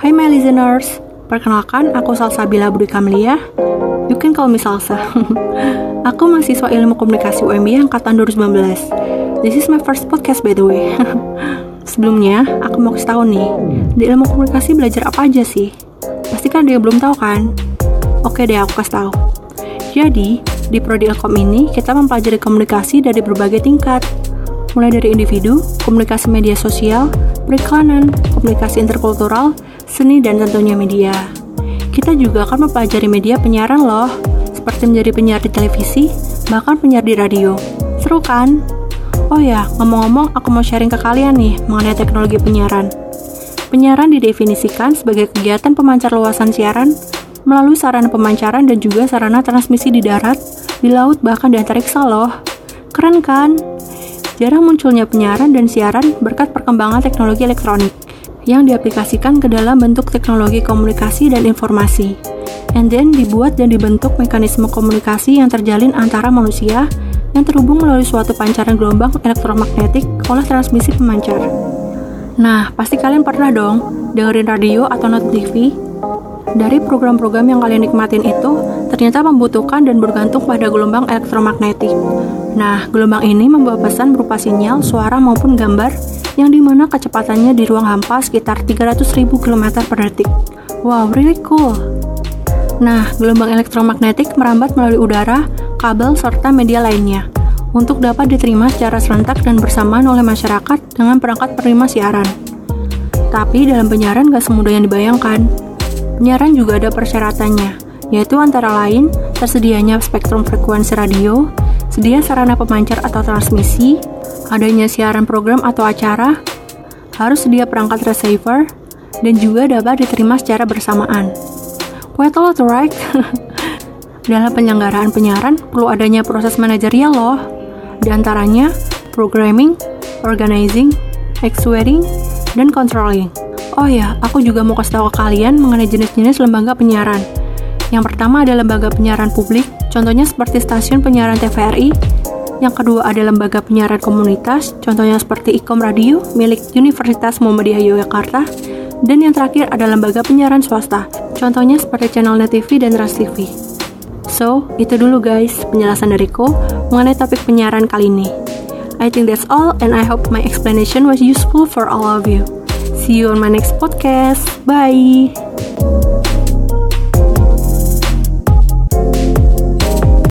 Hai my listeners, perkenalkan aku Salsabila Budi Kamlia. You can call me Salsa. aku mahasiswa ilmu komunikasi UMB angkatan 2019. This is my first podcast by the way. Sebelumnya, aku mau kasih tahu nih, di ilmu komunikasi belajar apa aja sih? Pasti kan dia belum tahu kan? Oke deh, aku kasih tahu. Jadi, di Prodi Ilkom ini kita mempelajari komunikasi dari berbagai tingkat, mulai dari individu, komunikasi media sosial, periklanan, komunikasi interkultural, seni, dan tentunya media. Kita juga akan mempelajari media penyiaran loh, seperti menjadi penyiar di televisi, bahkan penyiar di radio. Seru kan? Oh ya, ngomong-ngomong aku mau sharing ke kalian nih mengenai teknologi penyiaran. Penyiaran didefinisikan sebagai kegiatan pemancar luasan siaran melalui sarana pemancaran dan juga sarana transmisi di darat, di laut, bahkan di antariksa loh. Keren kan? Jarang munculnya penyiaran dan siaran berkat perkembangan teknologi elektronik yang diaplikasikan ke dalam bentuk teknologi komunikasi dan informasi. And then dibuat dan dibentuk mekanisme komunikasi yang terjalin antara manusia yang terhubung melalui suatu pancaran gelombang elektromagnetik oleh transmisi pemancar. Nah, pasti kalian pernah dong dengerin radio atau nonton TV. Dari program-program yang kalian nikmatin itu, ternyata membutuhkan dan bergantung pada gelombang elektromagnetik. Nah, gelombang ini membawa pesan berupa sinyal, suara maupun gambar yang di mana kecepatannya di ruang hampa sekitar 300.000 km per detik. Wow, really cool. Nah, gelombang elektromagnetik merambat melalui udara, kabel, serta media lainnya untuk dapat diterima secara serentak dan bersamaan oleh masyarakat dengan perangkat penerima siaran. Tapi dalam penyiaran gak semudah yang dibayangkan. Penyiaran juga ada persyaratannya, yaitu antara lain tersedianya spektrum frekuensi radio, sedia sarana pemancar atau transmisi, adanya siaran program atau acara, harus sedia perangkat receiver, dan juga dapat diterima secara bersamaan. Quite a lot, right? Dalam penyelenggaraan penyiaran, perlu adanya proses manajerial loh. Di antaranya, programming, organizing, actuating, dan controlling. Oh ya, aku juga mau kasih tahu ke kalian mengenai jenis-jenis lembaga penyiaran. Yang pertama ada lembaga penyiaran publik, contohnya seperti stasiun penyiaran TVRI, yang kedua ada lembaga penyiaran komunitas, contohnya seperti Ikom Radio milik Universitas Muhammadiyah Yogyakarta. Dan yang terakhir ada lembaga penyiaran swasta, contohnya seperti channel Net TV dan Trans TV. So, itu dulu guys penjelasan dariku mengenai topik penyiaran kali ini. I think that's all and I hope my explanation was useful for all of you. See you on my next podcast. Bye.